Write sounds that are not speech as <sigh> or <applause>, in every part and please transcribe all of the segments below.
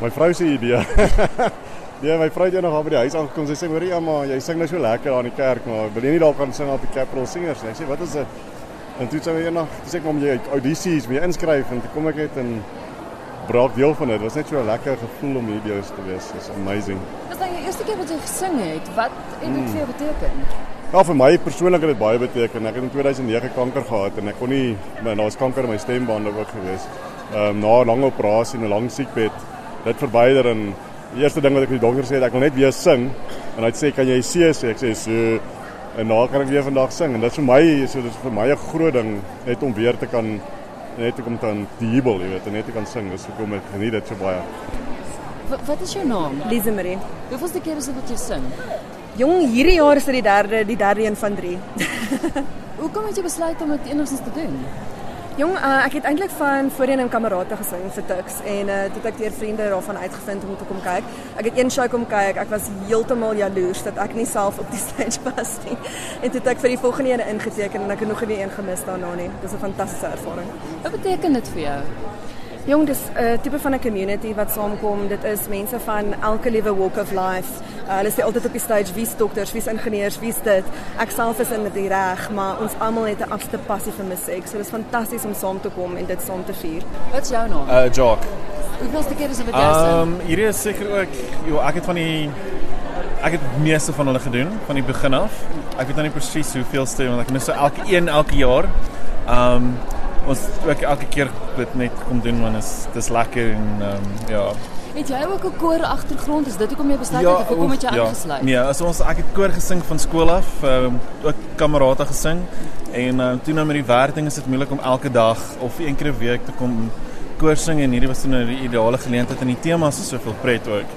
My vrou se idee. Ja, my vrou het eendag daar by die huis aangekom. Sy sê: "Hoerie, maar jy sing nou so lekker daar in die kerk, maar wil jy nie dalk gaan sing op die Capital Singers nie?" Sy sê: "Wat is dit?" En toe sê my eendag, dis ek om jy audisies, moet jy inskryf en toe kom ek net en braak deel van dit. Dit was net so 'n lekker gevoel om hier jou te wees. It's amazing. Dis nou jou eerste keer wat jy gesing het. Wat het dit vir jou beteken? Ja, vir my persoonlik het dit baie beteken. Ek het in 2009 kanker gehad en ek kon nie maar daar was kanker in my stembande ook gewees. Ehm um, na 'n lang operasie en 'n lang siekbed, dit verwyder en die eerste ding wat ek vir die dokter sê het, ek wil net weer sing. En hy sê, "Kan jy see?" sê ek sê, "So." En nou kan ek weer vandag sing en dit is vir my, so dit is vir my 'n groot ding net om weer te kan net te kom dan die jubel, jy weet, en net te kan sing. Dis hoekom ek geniet dit so baie. Wat, wat is jou naam? Lise Marie. Hoeveelste keer is dit wat jy sing? Jong, hierdie jaar is dit die derde, die derde een van 3. <laughs> Hoekom het jy besluit om dit enigstens te doen? Jong, uh, ek het eintlik van voorheen in kamerate gesing vir Tux en uh, toe ek deur vriende daarvan uitgevind om te kom kyk. Ek het een show kom kyk. Ek was heeltemal jaloers dat ek nie self op die <laughs> stage was nie. En toe ek vir die volgende een ingeteken en ek het nog nie een gemis daarna nie. Dis 'n fantastiese ervaring. Wat beteken dit vir jou? Jong, dis 'n uh, tipe van 'n community wat saamkom. Dit is mense van elke liewe walk of life. Uh, hulle sê altyd op die stage wie's dokters, wie's ingenieurs, wie's dit. Ek self is in die reg, maar ons almal het 'n absolute passie vir musiek. So dit is fantasties om saam te kom en dit saam te vier. Wat is jou naam? Uh Jock. Hoeveelste keer is dit jy sing? Ehm um, hierdie is seker ook jo, ek het van die ek het meeste van hulle gedoen van die begin af. Ek weet nou nie presies hoeveelste want ek mis so elke een elke jaar. Ehm um, ons ook elke keer dit net kom doen want is dis lekker en ehm um, ja. Het jy ook 'n koor agtergrond? Is dit hoekom jy besluit het of hoekom het jy ja, aangesluit? Nee, as ons ek het koor gesing van skool af, ehm um, ook kamerate gesing en ehm um, toe nou met die werking is dit moeilik om elke dag of een keer 'n week te kom koor sing en hierdie was toe nou die ideale geleentheid en die temas is soveel pret ook.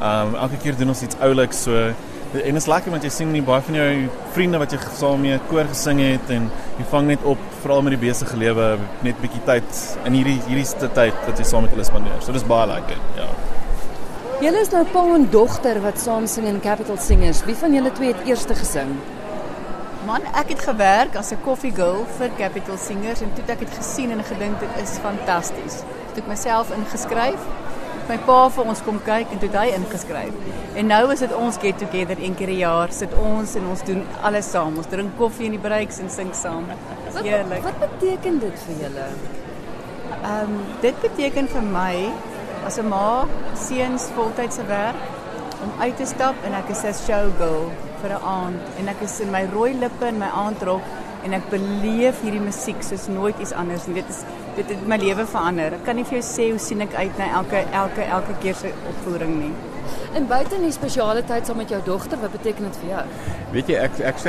Ehm um, elke keer doen ons iets ouliks so en dit is lekker want jy sien nie baie van jou vriende wat jy saam mee koor gesing het en jy vang net op veral met die besige lewe net bietjie tyd in hierdie hierdie tyd wat jy saam met hulle spandeer. So dis baie lekker. Ja. Julle is nou pa en dogter wat saam sing in Capital Singers. Wie van julle twee het eerste gesing? Man, ek het gewerk as 'n coffee girl vir Capital Singers en toe het ek dit gesien en gedink dit is fantasties. Toe ek myself ingeskryf, my pa vir ons kom kyk en toe het hy ingeskryf. En nou is dit ons get together een keer 'n jaar, sit ons en ons doen alles saam. Ons drink koffie in die breaks en sing saam. Wat, heerlik. wat beteken dit vir julle? Ehm um, dit beteken vir my as 'n ma seuns voltydse werk om uit te stap en ek is 'n showgirl vir 'n aand en ek is in my rooi lippe en my aandrok en ek beleef hierdie musiek soos nooit iets anders nie. Dit is dit het my lewe verander. Ek kan nie vir jou sê hoe sien ek uit na elke elke elke keer se opvoering nie. En buite in die spesiale tyd saam met jou dogter, wat beteken dit vir jou? Weet jy ek ek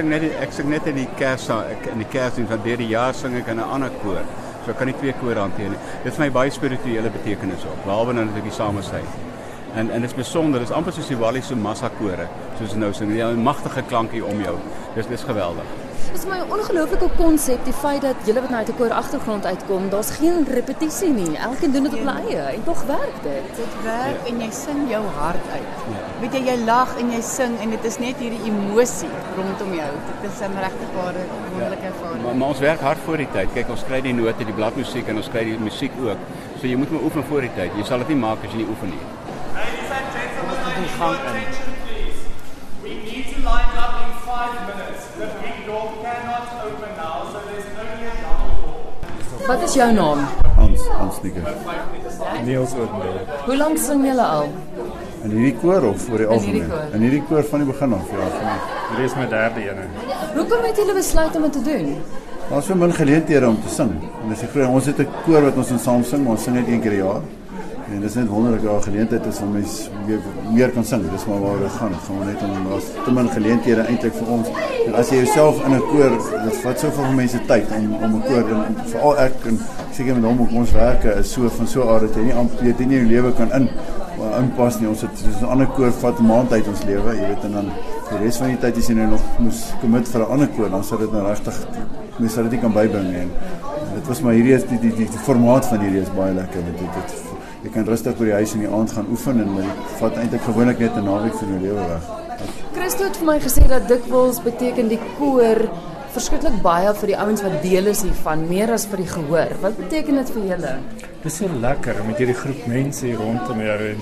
net in die kers ek in die kersdiens van deur die jaar sing ek in 'n ander koor. So kan nie twee kore hanteer nie. Dit is vir my baie spirituele betekenis op. Behalwe nou natuurlik die samesyn. En en dit is besonder, dit is amper soos die Walliese massa kore, soos nou sing jy 'n magtige klankie om jou. Dis dis geweldig. Dit is my 'n ongelooflike konsep, die feit dat julle wat nou uit 'n koor agtergrond uitkom, daar's geen repetisie nie. Elkeen doen dit op hulle eie en tog werk dit. Dit werk ja. en jy sing jou hart uit. Ja. Weet jy jy lag en jy sing en dit is net hierdie emosie rondom jou. Dit is 'n regtig ware wonderlike ervaring. Maar, maar ons werk hard voor die tyd. Kyk, ons kry die note, die bladmusiek en ons kry die musiek ook. So jy moet maar oefen voor die tyd. Jy sal dit nie maak as jy nie oefen nie. Attention please. We need to line up in five minutes. The big door cannot open now, so there's only a double door. Wat is jou naam? Hans Hans Nieke. Niels Oudendal. Hoe lank sing julle al? In hierdie koor of vir die In hierdie algemeen? koor. In hierdie koor van die begin af, ja, van Hierdie is my derde ene. Hoekom het julle besluit om dit te doen? Daar's so min geleenthede om te sing. En dis die groot ons het 'n koor wat ons in saam sing, maar ons sing net een keer 'n jaar. En dis net wonderlik dat daar geleentheid is om mens meer, meer kan sing. Dis maar waar dit gaan. Dit gaan net om daar's te min geleenthede eintlik vir ons. En as jy jouself in 'n koor, dit vat soveel mense tyd om om 'n koor en, en veral ek en seker met hom op ons werke is so van so aard dat jy nie amper dit nie jou lewe kan in inpas nie. Ons het soos 'n ander koor vat 'n maand uit ons lewe, jy weet en dan die res van die tyd as jy nou nog moes commit vir 'n ander koor, dan sou dit nou regtig mens sou dit nie kan bybring nie. En dit was maar hierdie is die die die, die formaat van hierdie is baie lekker want dit dit jy kan rustig by die huis in die aand gaan oefen en dit vat eintlik gewoonlik net 'n naweek van jou lewe weg. Christo het vir my gesê dat dikwels beteken die koor verskriklik baie vir die ouens wat deel is hiervan, meer as vir die gehoor. Wat beteken dit vir julle? Dis so lekker met hierdie groep mense hier rondom jou en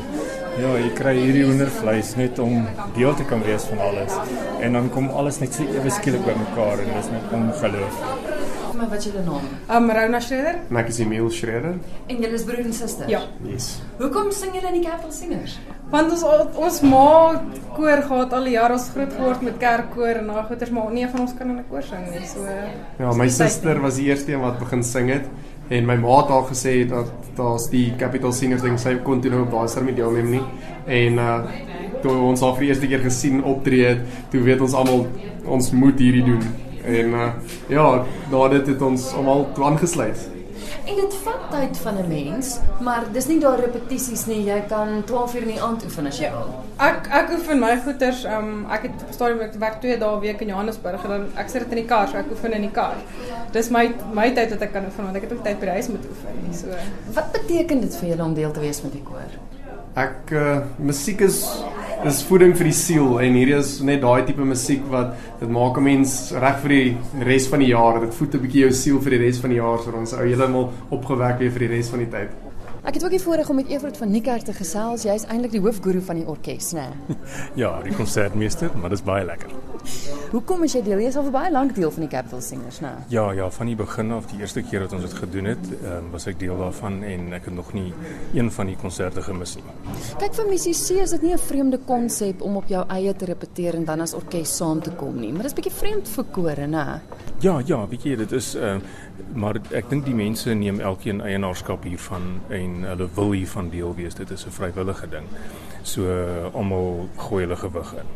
ja, jy kry hierdie hoendervleis net om deel te kan wees van alles. En dan kom alles net so ewe skielik bymekaar en dis net ongelooflik. Maar wat julle naam? Um Rona Schreder? En ek is Emil Schreder. En julle is broer en suster? Ja. Yes. Hoekom sing julle in die Capital Singers? Want ons ons ma koor gehad al die jare ons groot geword met kerkkoor en daai goeters maar nie van ons kan in 'n koor sing nie. So Ja, my suster was die eerste een wat begin sing het en my ma het al gesê dat daar's die Capital Singers ding sy kon toe nou op daai stadium deelneem nie. En uh toe ons haar vir die eerste keer gesien optree het, toe weet ons almal ons moet hierdie doen. En uh ja, dit het ons almal toe aangesluit. En dit vat tyd van 'n mens, maar dis nie daar repetisies nie. Jy kan 12 uur in die aand oefen as jy wil. ek ek oefen my goeters um ek het op stadium ek werk 2 dae week in Johannesburg en dan ek sit dit in die kar, so ek oefen in die kar. Dis my my tyd wat ek kan oefen want ek het ook tyd by die huis moet oefen. So Wat beteken dit vir julle om deel te wees met die koor? Ek uh musiek is is voeding vir die siel en hierdie is net daai tipe musiek wat dit maak 'n mens reg vir die res van die jaar. Dit voed 'n bietjie jou siel vir die res van die jaar sodat ons ou heeltemal opgewek weer vir die res van die tyd. Ek het ook die voorreg om met Evert van Niekerk te gesels. Jy is eintlik die hoofguru van die orkes, né? <laughs> Ja, die konsertmeester, maar dis baie lekker. Hoekom is jy deel? Jy is al vir baie lank deel van die Capital Singers, né? Ja, ja, van die begin af, die eerste keer dat ons dit gedoen het, um, was ek deel daarvan en ek het nog nie een van die konserte gemis nie. Kyk vir musisië is dit nie 'n vreemde konsep om op jou eie te repeteer en dan as orkes saam te kom nie, maar dit is bietjie vreemd vir kore, né? Ja, ja, weet jy, dit is uh, maar ek dink die mense neem elkeen eienaarskap hiervan en hulle wil hiervan deel wees. Dit is 'n vrywillige ding. So uh, almal gooi hulle gewig in.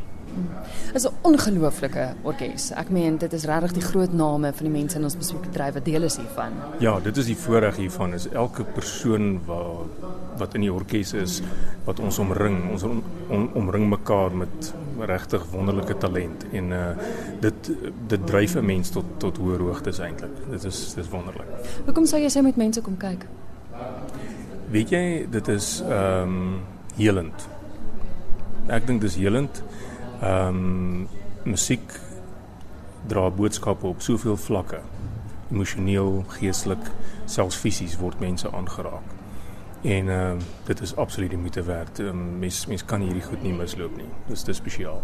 Dit is 'n ongelooflike orkes. Ek meen dit is regtig die groot name van die mense in ons musiekbedryf wat deel is hiervan. Ja, dit is die voorreg hiervan is elke persoon wat wat in die orkes is wat ons omring. Ons om, om, omring mekaar met regtig wonderlike talent en uh dit dit dryf 'n mens tot tot hoër hoogtes eintlik. Dit is dis wonderlik. Hoekom sou jy sê met mense kom kyk? Weet jy, dit is ehm um, helend. Ek dink dis helend. Ehm um, musiek dra boodskappe op soveel vlakke. Emosioneel, geestelik, selfs fisies word mense aangeraak. En ehm um, dit is absoluut die moeite werd. Um, mens mens kan hierdie goed nie misloop nie. Dis dis spesiaal.